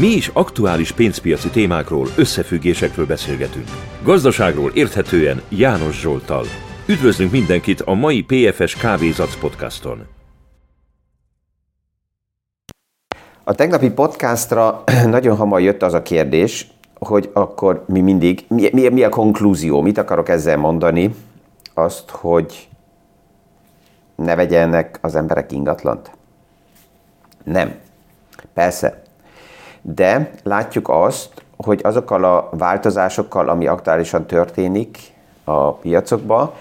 Mi is aktuális pénzpiaci témákról, összefüggésekről beszélgetünk. Gazdaságról érthetően János Zsoltal. Üdvözlünk mindenkit a mai PFS Kávézac podcaston. A tegnapi podcastra nagyon hamar jött az a kérdés, hogy akkor mi mindig, mi, mi, mi a konklúzió, mit akarok ezzel mondani? Azt, hogy ne vegyenek az emberek ingatlant? Nem. Persze. De látjuk azt, hogy azokkal a változásokkal, ami aktuálisan történik a piacokban,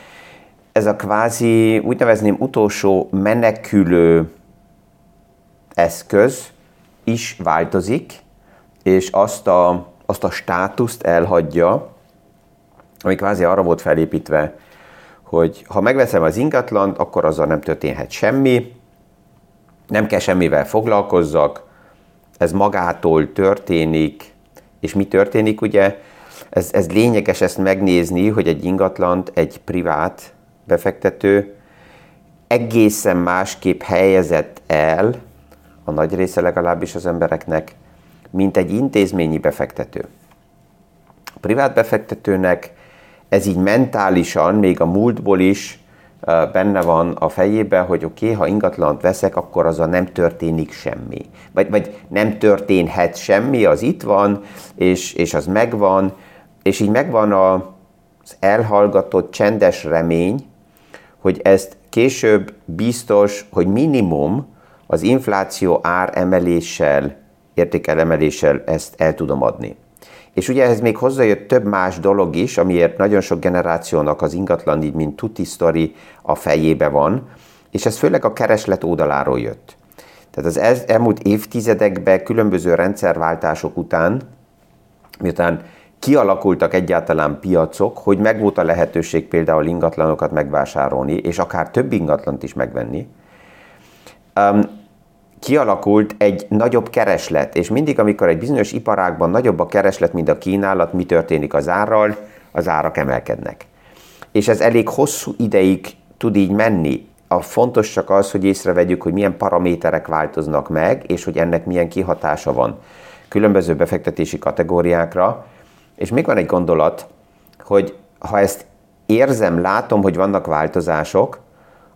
ez a kvázi, úgy nevezném, utolsó menekülő eszköz is változik, és azt a, azt a státuszt elhagyja, ami kvázi arra volt felépítve, hogy ha megveszem az ingatlant, akkor azzal nem történhet semmi, nem kell semmivel foglalkozzak, ez magától történik, és mi történik, ugye? Ez, ez lényeges ezt megnézni, hogy egy ingatlant egy privát befektető egészen másképp helyezett el, a nagy része legalábbis az embereknek, mint egy intézményi befektető. A privát befektetőnek ez így mentálisan, még a múltból is benne van a fejébe, hogy oké, okay, ha ingatlant veszek, akkor az a nem történik semmi. Vagy, vagy nem történhet semmi, az itt van, és, és az megvan, és így megvan a, az elhallgatott, csendes remény, hogy ezt később biztos, hogy minimum az infláció ár emeléssel, értékelemeléssel ezt el tudom adni. És ugye ehhez még hozzájött több más dolog is, amiért nagyon sok generációnak az ingatlan így, mint tuti sztori a fejébe van, és ez főleg a kereslet oldaláról jött. Tehát az elmúlt évtizedekben különböző rendszerváltások után, miután kialakultak egyáltalán piacok, hogy megvolt a lehetőség például ingatlanokat megvásárolni, és akár több ingatlant is megvenni, um, kialakult egy nagyobb kereslet, és mindig, amikor egy bizonyos iparágban nagyobb a kereslet, mint a kínálat, mi történik az árral? Az árak emelkednek. És ez elég hosszú ideig tud így menni. A fontos csak az, hogy észrevegyük, hogy milyen paraméterek változnak meg, és hogy ennek milyen kihatása van különböző befektetési kategóriákra. És még van egy gondolat, hogy ha ezt érzem, látom, hogy vannak változások,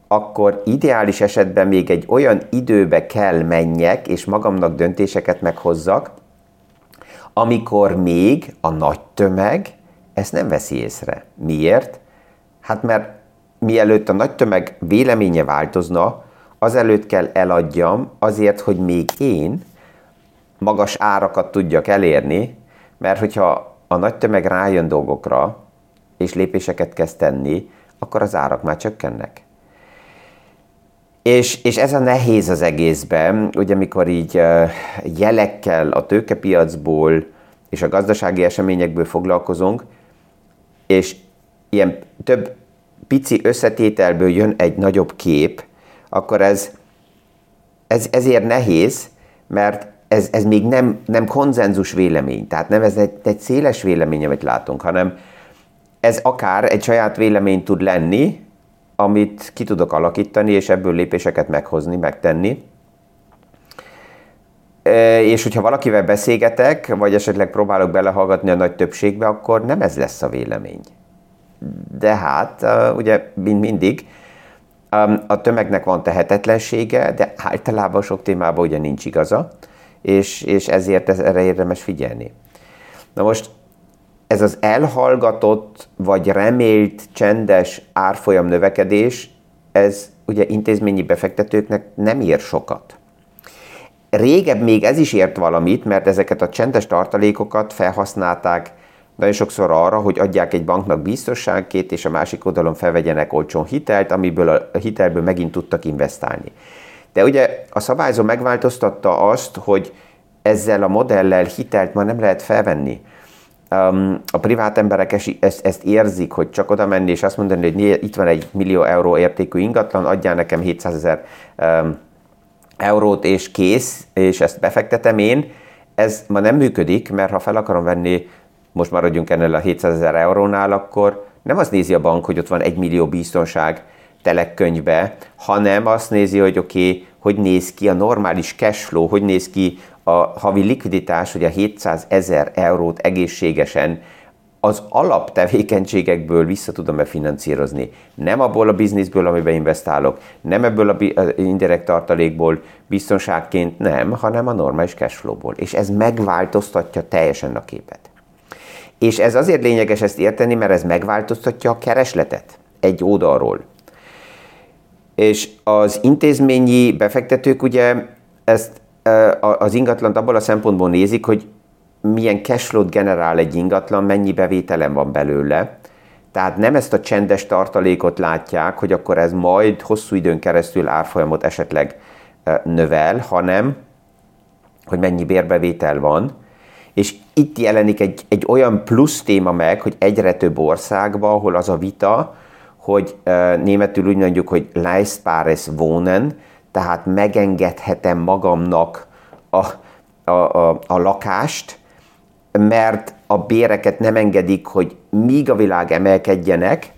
akkor ideális esetben még egy olyan időbe kell menjek, és magamnak döntéseket meghozzak, amikor még a nagy tömeg ezt nem veszi észre. Miért? Hát mert mielőtt a nagy tömeg véleménye változna, azelőtt kell eladjam azért, hogy még én magas árakat tudjak elérni, mert hogyha a nagy tömeg rájön dolgokra, és lépéseket kezd tenni, akkor az árak már csökkennek. És, és ez a nehéz az egészben, ugye amikor így jelekkel a tőkepiacból és a gazdasági eseményekből foglalkozunk, és ilyen több pici összetételből jön egy nagyobb kép, akkor ez, ez ezért nehéz, mert ez, ez még nem, nem konzenzus vélemény, tehát nem ez egy, egy széles vélemény, amit látunk, hanem ez akár egy saját vélemény tud lenni, amit ki tudok alakítani, és ebből lépéseket meghozni, megtenni. És hogyha valakivel beszélgetek, vagy esetleg próbálok belehallgatni a nagy többségbe, akkor nem ez lesz a vélemény. De hát, ugye, mint mindig, a tömegnek van tehetetlensége, de általában sok témában ugye nincs igaza, és, és ezért erre érdemes figyelni. Na most ez az elhallgatott vagy remélt csendes árfolyam növekedés, ez ugye intézményi befektetőknek nem ér sokat. Régebb még ez is ért valamit, mert ezeket a csendes tartalékokat felhasználták nagyon sokszor arra, hogy adják egy banknak biztosságkét, és a másik oldalon felvegyenek olcsón hitelt, amiből a hitelből megint tudtak investálni. De ugye a szabályzó megváltoztatta azt, hogy ezzel a modellel hitelt már nem lehet felvenni a privát emberek ezt, ezt érzik, hogy csak oda menni és azt mondani, hogy itt van egy millió euró értékű ingatlan, adjál nekem 700 ezer eurót és kész, és ezt befektetem én, ez ma nem működik, mert ha fel akarom venni, most maradjunk ennél a 700 ezer eurónál, akkor nem azt nézi a bank, hogy ott van egy millió biztonság telekkönyvbe, hanem azt nézi, hogy oké, okay, hogy néz ki a normális cash flow, hogy néz ki a havi likviditás, hogy a 700 ezer eurót egészségesen az alaptevékenységekből vissza tudom-e finanszírozni. Nem abból a bizniszből, amiben investálok, nem ebből a indirekt tartalékból, biztonságként nem, hanem a normális cashflowból. És ez megváltoztatja teljesen a képet. És ez azért lényeges ezt érteni, mert ez megváltoztatja a keresletet egy oldalról. És az intézményi befektetők ugye ezt az ingatlant abból a szempontból nézik, hogy milyen cashflow-t generál egy ingatlan, mennyi bevételem van belőle. Tehát nem ezt a csendes tartalékot látják, hogy akkor ez majd hosszú időn keresztül árfolyamot esetleg növel, hanem hogy mennyi bérbevétel van. És itt jelenik egy, egy olyan plusz téma meg, hogy egyre több országban, ahol az a vita, hogy németül úgy mondjuk, hogy leistbares wohnen, tehát megengedhetem magamnak a, a, a, a lakást, mert a béreket nem engedik, hogy míg a világ emelkedjenek,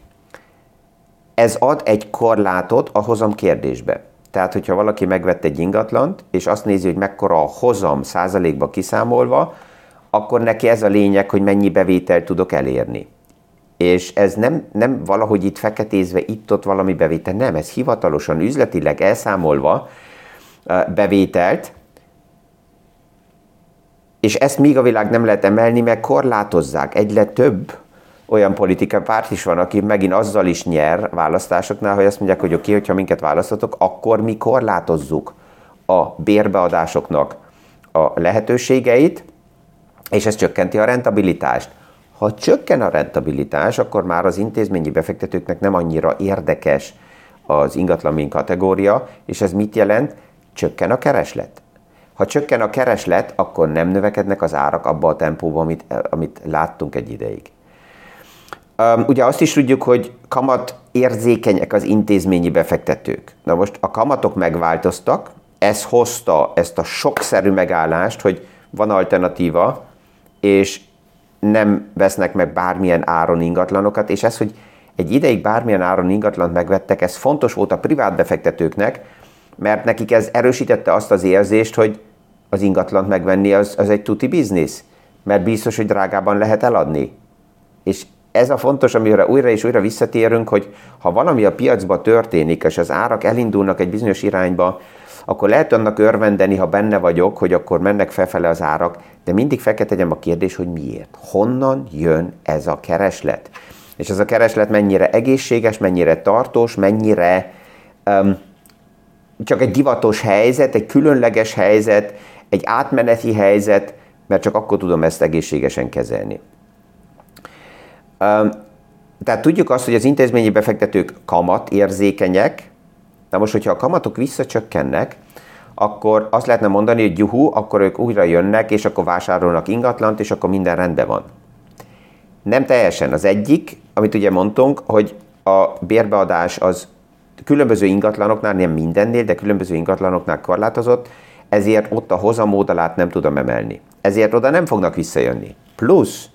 ez ad egy korlátot a hozam kérdésbe. Tehát, hogyha valaki megvett egy ingatlant, és azt nézi, hogy mekkora a hozam százalékba kiszámolva, akkor neki ez a lényeg, hogy mennyi bevételt tudok elérni. És ez nem, nem valahogy itt feketézve, itt-ott valami bevétel, nem, ez hivatalosan, üzletileg elszámolva bevételt, és ezt még a világ nem lehet emelni, mert korlátozzák. Egyre több olyan politikai párt is van, aki megint azzal is nyer választásoknál, hogy azt mondják, hogy oké, okay, hogyha minket választatok, akkor mi korlátozzuk a bérbeadásoknak a lehetőségeit, és ez csökkenti a rentabilitást. Ha csökken a rentabilitás, akkor már az intézményi befektetőknek nem annyira érdekes az ingatlan kategória, és ez mit jelent? Csökken a kereslet. Ha csökken a kereslet, akkor nem növekednek az árak abba a tempóban, amit, amit láttunk egy ideig. Ugye azt is tudjuk, hogy kamat érzékenyek az intézményi befektetők. Na most a kamatok megváltoztak, ez hozta ezt a sokszerű megállást, hogy van alternatíva, és nem vesznek meg bármilyen áron ingatlanokat, és ez, hogy egy ideig bármilyen áron ingatlant megvettek, ez fontos volt a privát befektetőknek, mert nekik ez erősítette azt az érzést, hogy az ingatlant megvenni az, az egy tuti biznisz, mert biztos, hogy drágában lehet eladni. És ez a fontos, amire újra és újra visszatérünk, hogy ha valami a piacban történik, és az árak elindulnak egy bizonyos irányba, akkor lehet annak örvendeni, ha benne vagyok, hogy akkor mennek felfele az árak, de mindig fel kell a kérdés, hogy miért. Honnan jön ez a kereslet? És ez a kereslet mennyire egészséges, mennyire tartós, mennyire um, csak egy divatos helyzet, egy különleges helyzet, egy átmeneti helyzet, mert csak akkor tudom ezt egészségesen kezelni. Tehát tudjuk azt, hogy az intézményi befektetők kamat érzékenyek, Na most, hogyha a kamatok visszacsökkennek, akkor azt lehetne mondani, hogy juhu, akkor ők újra jönnek, és akkor vásárolnak ingatlant, és akkor minden rendben van. Nem teljesen. Az egyik, amit ugye mondtunk, hogy a bérbeadás az különböző ingatlanoknál, nem mindennél, de különböző ingatlanoknál korlátozott, ezért ott a hozamódalát nem tudom emelni. Ezért oda nem fognak visszajönni. Plusz,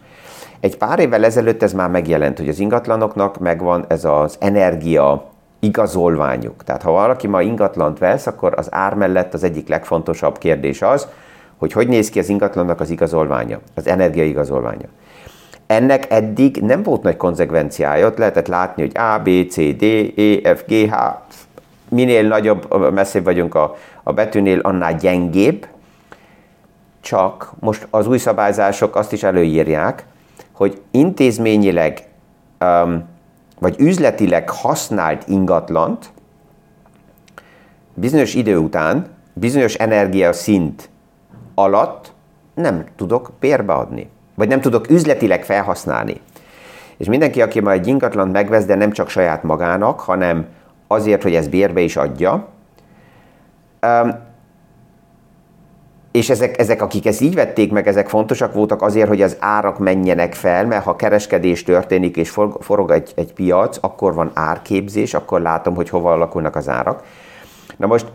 egy pár évvel ezelőtt ez már megjelent, hogy az ingatlanoknak megvan ez az energia igazolványuk. Tehát ha valaki ma ingatlant vesz, akkor az ár mellett az egyik legfontosabb kérdés az, hogy hogy néz ki az ingatlannak az igazolványa, az energiaigazolványa. Ennek eddig nem volt nagy konzekvenciája, ott lehetett látni, hogy A, B, C, D, E, F, G, H, minél nagyobb, messzebb vagyunk a, a betűnél, annál gyengébb, csak most az új szabályzások azt is előírják, hogy intézményileg um, vagy üzletileg használt ingatlant bizonyos idő után, bizonyos energiaszint alatt nem tudok bérbeadni, vagy nem tudok üzletileg felhasználni. És mindenki, aki ma egy ingatlant megvesz, de nem csak saját magának, hanem azért, hogy ez bérbe is adja, és ezek, ezek, akik ezt így vették meg, ezek fontosak voltak azért, hogy az árak menjenek fel, mert ha kereskedés történik és forog egy, egy piac, akkor van árképzés, akkor látom, hogy hova alakulnak az árak. Na most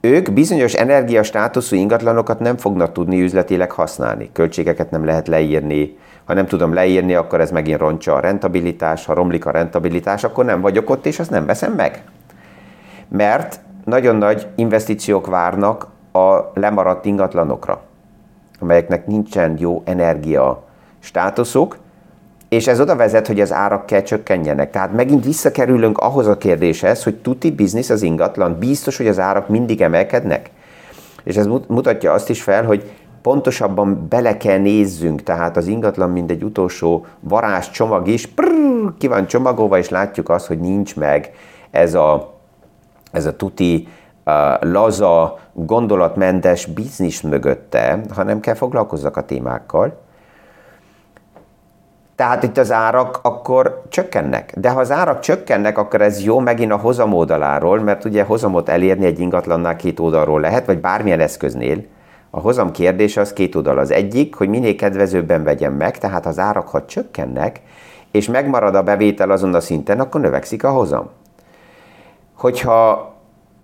ők bizonyos energiastátuszú ingatlanokat nem fognak tudni üzletileg használni. Költségeket nem lehet leírni. Ha nem tudom leírni, akkor ez megint rontja a rentabilitás. Ha romlik a rentabilitás, akkor nem vagyok ott, és azt nem veszem meg. Mert nagyon nagy investíciók várnak a lemaradt ingatlanokra. amelyeknek nincsen jó energia státuszuk, és ez oda vezet, hogy az árak kell csökkenjenek. Tehát megint visszakerülünk ahhoz a kérdéshez, hogy tuti biznisz az ingatlan, biztos, hogy az árak mindig emelkednek. És ez mutatja azt is fel, hogy pontosabban bele kell nézzünk, tehát az ingatlan mint egy utolsó varázs csomag is, prrr, ki van csomagolva, és látjuk azt, hogy nincs meg ez a, ez a tuti laza, gondolatmentes biznisz mögötte, hanem kell foglalkozzak a témákkal. Tehát itt az árak akkor csökkennek. De ha az árak csökkennek, akkor ez jó megint a hozam oldaláról, mert ugye hozamot elérni egy ingatlannál két oldalról lehet, vagy bármilyen eszköznél. A hozam kérdése az két oldal. Az egyik, hogy minél kedvezőbben vegyem meg, tehát az árak, ha csökkennek, és megmarad a bevétel azon a szinten, akkor növekszik a hozam. Hogyha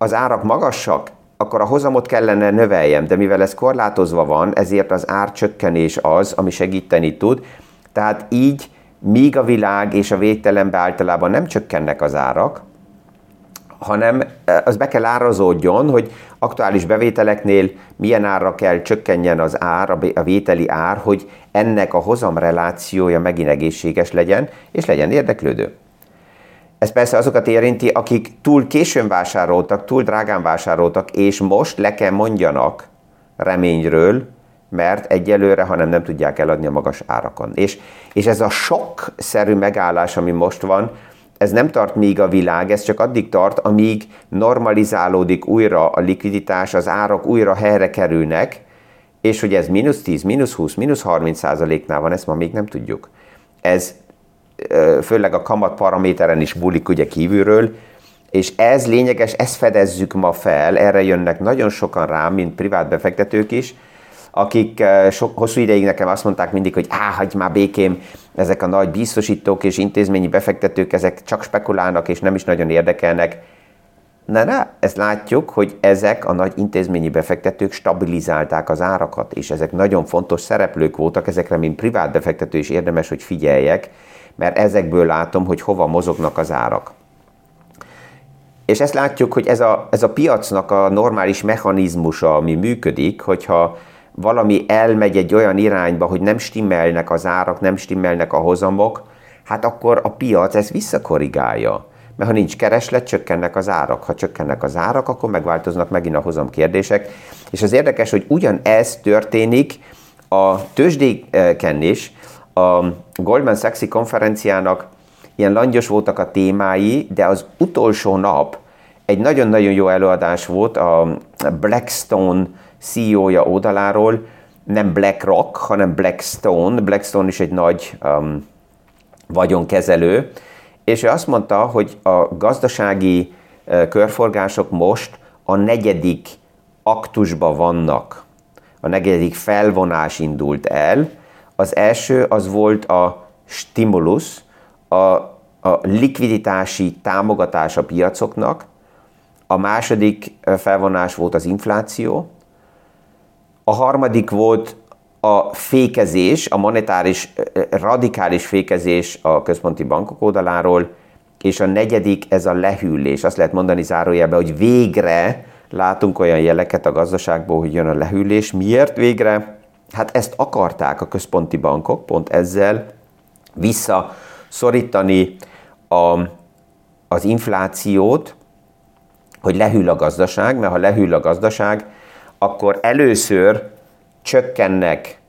az árak magasak, akkor a hozamot kellene növeljem, de mivel ez korlátozva van, ezért az árcsökkenés az, ami segíteni tud, tehát így, míg a világ és a végtelenbe általában nem csökkennek az árak, hanem eh, az be kell árazódjon, hogy aktuális bevételeknél milyen árra kell csökkenjen az ár, a vételi ár, hogy ennek a hozam relációja megint egészséges legyen, és legyen érdeklődő. Ez persze azokat érinti, akik túl későn vásároltak, túl drágán vásároltak, és most le kell mondjanak reményről, mert egyelőre, hanem nem tudják eladni a magas árakon. És, és ez a sok-szerű megállás, ami most van, ez nem tart még a világ, ez csak addig tart, amíg normalizálódik újra a likviditás, az árak újra helyre kerülnek, és hogy ez mínusz 10, mínusz 20, mínusz 30 százaléknál van, ezt ma még nem tudjuk. Ez főleg a kamat paraméteren is múlik ugye kívülről, és ez lényeges, ezt fedezzük ma fel, erre jönnek nagyon sokan rám, mint privát befektetők is, akik sok, hosszú ideig nekem azt mondták mindig, hogy á, hagyj már békém, ezek a nagy biztosítók és intézményi befektetők, ezek csak spekulálnak és nem is nagyon érdekelnek. Na, na, ezt látjuk, hogy ezek a nagy intézményi befektetők stabilizálták az árakat, és ezek nagyon fontos szereplők voltak, ezekre, mint privát befektető is érdemes, hogy figyeljek, mert ezekből látom, hogy hova mozognak az árak. És ezt látjuk, hogy ez a, ez a piacnak a normális mechanizmusa, ami működik, hogyha valami elmegy egy olyan irányba, hogy nem stimmelnek az árak, nem stimmelnek a hozamok, hát akkor a piac ezt visszakorrigálja. Mert ha nincs kereslet, csökkennek az árak. Ha csökkennek az árak, akkor megváltoznak megint a hozam kérdések. És az érdekes, hogy ugyanez történik a tőzsdéken is. A Goldman Sachs konferenciának ilyen langyos voltak a témái, de az utolsó nap egy nagyon-nagyon jó előadás volt a Blackstone CEO-ja oldaláról, nem BlackRock, hanem Blackstone. Blackstone is egy nagy um, vagyonkezelő, és ő azt mondta, hogy a gazdasági körforgások most a negyedik aktusba vannak. A negyedik felvonás indult el. Az első az volt a stimulus, a, a likviditási támogatás a piacoknak, a második felvonás volt az infláció, a harmadik volt a fékezés, a monetáris, radikális fékezés a központi bankok oldaláról, és a negyedik ez a lehűlés. Azt lehet mondani zárójelben, hogy végre látunk olyan jeleket a gazdaságból, hogy jön a lehűlés. Miért végre? Hát ezt akarták a központi bankok, pont ezzel visszaszorítani a, az inflációt, hogy lehűl a gazdaság, mert ha lehűl a gazdaság, akkor először csökkennek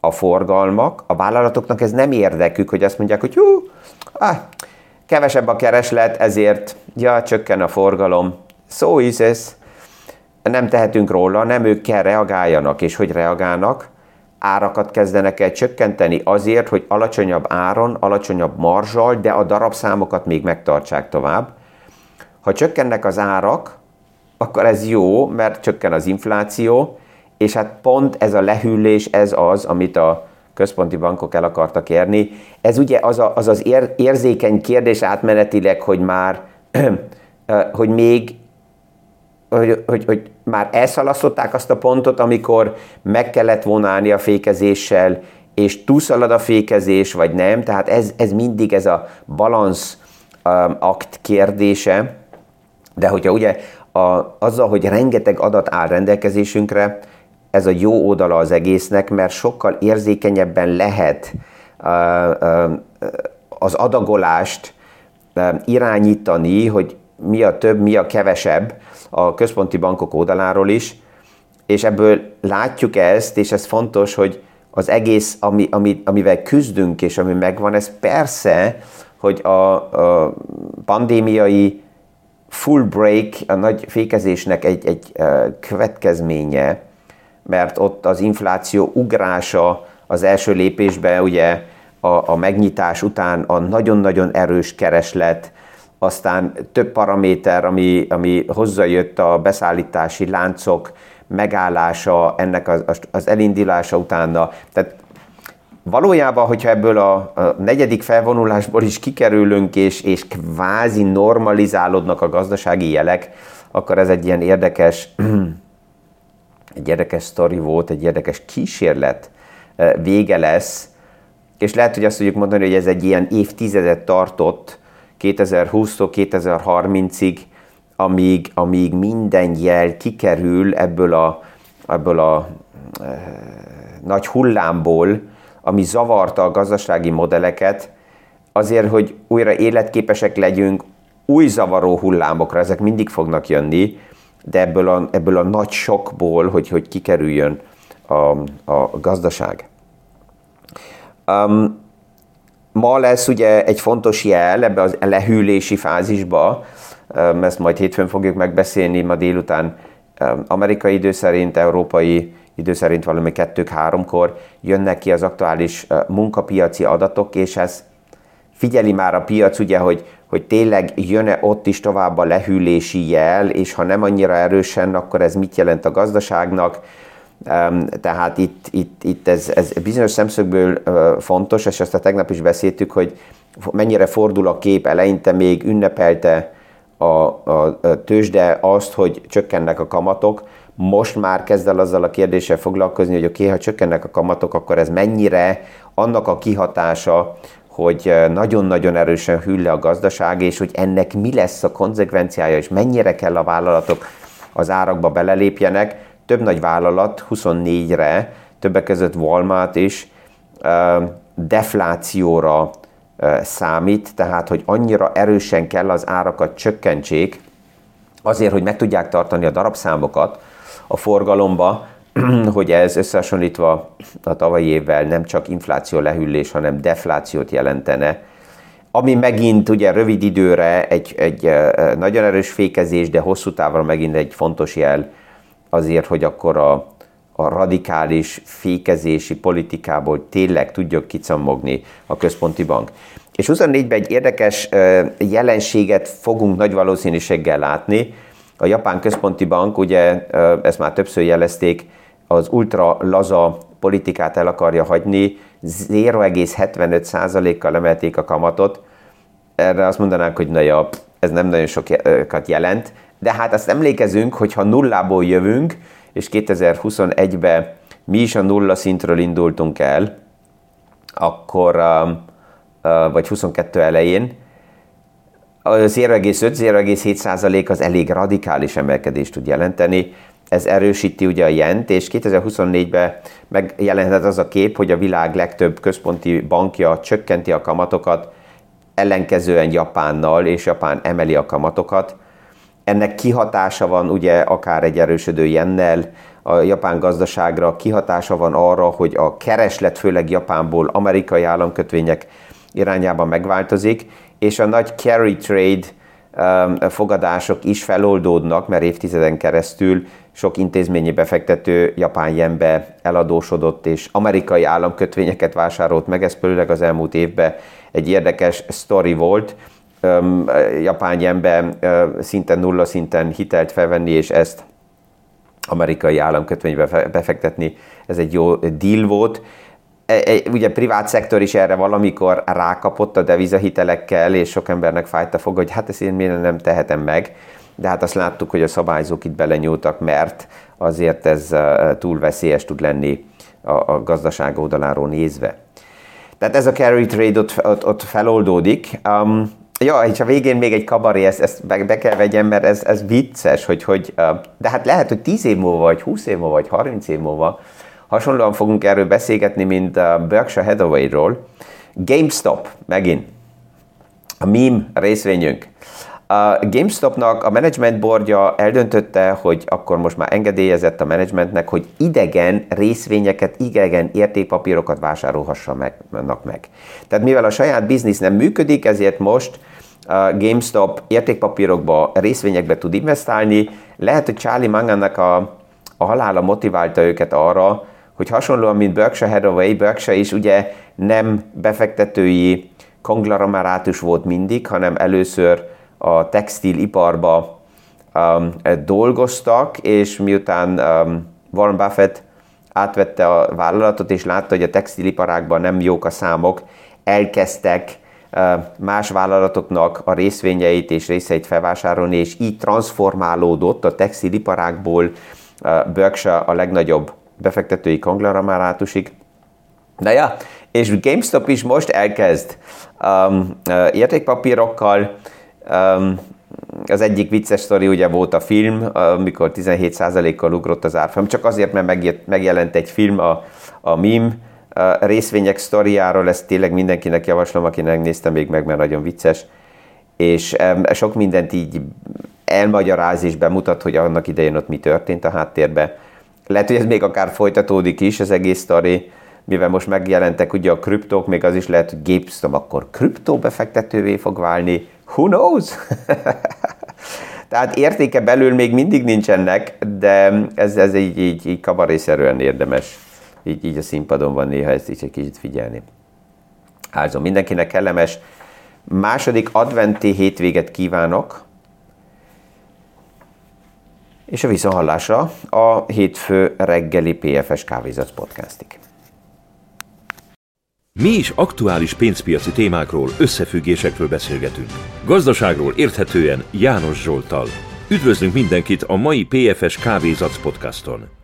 a forgalmak, a vállalatoknak ez nem érdekük, hogy azt mondják, hogy hú, ah, kevesebb a kereslet, ezért ja, csökken a forgalom. So is ez. Nem tehetünk róla, nem ők kell reagáljanak, és hogy reagálnak, árakat kezdenek el csökkenteni azért, hogy alacsonyabb áron, alacsonyabb marzsal, de a darabszámokat még megtartsák tovább. Ha csökkennek az árak, akkor ez jó, mert csökken az infláció, és hát pont ez a lehűlés, ez az, amit a központi bankok el akartak érni. Ez ugye az a, az, az ér, érzékeny kérdés átmenetileg, hogy már, hogy még hogy, hogy, hogy már elszalasztották azt a pontot, amikor meg kellett vonálni a fékezéssel, és túlszalad a fékezés, vagy nem. Tehát ez, ez mindig ez a balansz um, akt kérdése. De hogyha ugye a, azzal, hogy rengeteg adat áll rendelkezésünkre, ez a jó oldala az egésznek, mert sokkal érzékenyebben lehet az adagolást irányítani, hogy mi a több, mi a kevesebb a központi bankok oldaláról is, és ebből látjuk ezt, és ez fontos, hogy az egész, ami, ami, amivel küzdünk, és ami megvan, ez persze, hogy a, a pandémiai full break, a nagy fékezésnek egy, egy következménye, mert ott az infláció ugrása az első lépésben ugye a, a megnyitás után a nagyon-nagyon erős kereslet, aztán több paraméter, ami, ami hozzájött a beszállítási láncok megállása, ennek az, az elindulása utána. Tehát valójában, hogyha ebből a, a negyedik felvonulásból is kikerülünk, és, és kvázi normalizálódnak a gazdasági jelek, akkor ez egy ilyen érdekes, egy érdekes sztori volt, egy érdekes kísérlet eh, vége lesz, és lehet, hogy azt tudjuk mondani, hogy ez egy ilyen évtizedet tartott, 2020-tól 2030-ig, amíg, amíg minden jel kikerül ebből a, ebből a e, nagy hullámból, ami zavarta a gazdasági modelleket, azért, hogy újra életképesek legyünk, új zavaró hullámokra, ezek mindig fognak jönni, de ebből a, ebből a nagy sokból, hogy, hogy kikerüljön a, a gazdaság. Um, ma lesz ugye egy fontos jel ebbe a lehűlési fázisba, ezt majd hétfőn fogjuk megbeszélni, ma délután amerikai idő szerint, európai idő szerint valami kettők-háromkor jönnek ki az aktuális munkapiaci adatok, és ez figyeli már a piac, ugye, hogy, hogy tényleg jön-e ott is tovább a lehűlési jel, és ha nem annyira erősen, akkor ez mit jelent a gazdaságnak, tehát itt, itt, itt ez, ez bizonyos szemszögből fontos, és ezt a tegnap is beszéltük, hogy mennyire fordul a kép, eleinte még ünnepelte a, a, a tőzsde azt, hogy csökkennek a kamatok, most már kezd el azzal a kérdéssel foglalkozni, hogy oké, okay, ha csökkennek a kamatok, akkor ez mennyire annak a kihatása, hogy nagyon-nagyon erősen hűl le a gazdaság, és hogy ennek mi lesz a konzekvenciája, és mennyire kell a vállalatok az árakba belelépjenek, több nagy vállalat 24-re, többek között Walmart is deflációra számít, tehát hogy annyira erősen kell az árakat csökkentsék, azért, hogy meg tudják tartani a darabszámokat a forgalomba, hogy ez összehasonlítva a tavalyi évvel nem csak infláció lehűlés, hanem deflációt jelentene, ami megint ugye rövid időre egy, egy nagyon erős fékezés, de hosszú távra megint egy fontos jel azért, hogy akkor a, a radikális fékezési politikából tényleg tudjuk kicammogni a központi bank. És 24-ben egy érdekes jelenséget fogunk nagy valószínűséggel látni. A Japán Központi Bank, ugye ezt már többször jelezték, az ultra laza politikát el akarja hagyni, 0,75%-kal emelték a kamatot. Erre azt mondanánk, hogy na ja, ez nem nagyon sokat jelent, de hát azt emlékezünk, hogy ha nullából jövünk, és 2021-ben mi is a nulla szintről indultunk el, akkor, vagy 22 elején, az 0,5-0,7 százalék az elég radikális emelkedést tud jelenteni. Ez erősíti ugye a jent, és 2024-ben megjelenhet az a kép, hogy a világ legtöbb központi bankja csökkenti a kamatokat, ellenkezően Japánnal, és Japán emeli a kamatokat. Ennek kihatása van ugye akár egy erősödő jennel a japán gazdaságra, kihatása van arra, hogy a kereslet főleg Japánból amerikai államkötvények irányában megváltozik, és a nagy carry trade um, fogadások is feloldódnak, mert évtizeden keresztül sok intézményi befektető japán jenbe eladósodott, és amerikai államkötvényeket vásárolt meg, ez főleg az elmúlt évben egy érdekes sztori volt, japán jenbe szinten nulla szinten hitelt felvenni, és ezt amerikai államkötvénybe befektetni, ez egy jó deal volt. E, e, ugye privát szektor is erre valamikor rákapott a devizahitelekkel, és sok embernek fájt a fog, hogy hát ezt én miért nem tehetem meg. De hát azt láttuk, hogy a szabályzók itt belenyúltak, mert azért ez túl veszélyes tud lenni a, a gazdaság oldaláról nézve. Tehát ez a carry trade ott, ott, ott feloldódik. Um, Ja, és a végén még egy kabaré, ezt, ezt be, be kell vegyem, mert ez, ez vicces, hogy, hogy de hát lehet, hogy 10 év múlva, vagy 20 év múlva, vagy 30 év múlva hasonlóan fogunk erről beszélgetni, mint Berkshire Hathaway-ról. GameStop, megint, a meme részvényünk. A GameStopnak a management boardja eldöntötte, hogy akkor most már engedélyezett a managementnek, hogy idegen részvényeket, idegen értékpapírokat vásárolhassanak meg. Tehát mivel a saját biznisz nem működik, ezért most GameStop értékpapírokba, részvényekbe tud investálni. Lehet, hogy Charlie Mangannak a, a halála motiválta őket arra, hogy hasonlóan, mint Berkshire Hathaway, Berkshire is ugye nem befektetői konglomeratus volt mindig, hanem először a textiliparba um, dolgoztak, és miután um, Warren Buffett átvette a vállalatot, és látta, hogy a textiliparákban nem jók a számok, elkezdtek más vállalatoknak a részvényeit és részeit felvásárolni, és így transformálódott a textiliparákból Berkshire a legnagyobb befektetői konglomeratusig. De ja, és GameStop is most elkezd um, értékpapírokkal Um, az egyik vicces sztori ugye volt a film, amikor 17%-kal ugrott az árfolyam, csak azért, mert megjelent egy film a, a meme a részvények sztoriáról, ezt tényleg mindenkinek javaslom, akinek néztem még meg, mert nagyon vicces, és sok mindent így elmagyaráz és bemutat, hogy annak idején ott mi történt a háttérben. Lehet, hogy ez még akár folytatódik is, az egész sztori, mivel most megjelentek ugye a kriptók, még az is lehet, hogy GameStop akkor kriptóbefektetővé fog válni, Who knows? Tehát értéke belül még mindig nincsenek, de ez, ez így, így, így kabarészerűen érdemes. Így, így a színpadon van néha ezt így egy kicsit figyelni. Also mindenkinek kellemes második adventi hétvéget kívánok, és a visszahallásra a hétfő reggeli PFS Kávézat podcastig. Mi is aktuális pénzpiaci témákról, összefüggésekről beszélgetünk. Gazdaságról érthetően János Zsoltal. Üdvözlünk mindenkit a mai PFS Kávézac podcaston!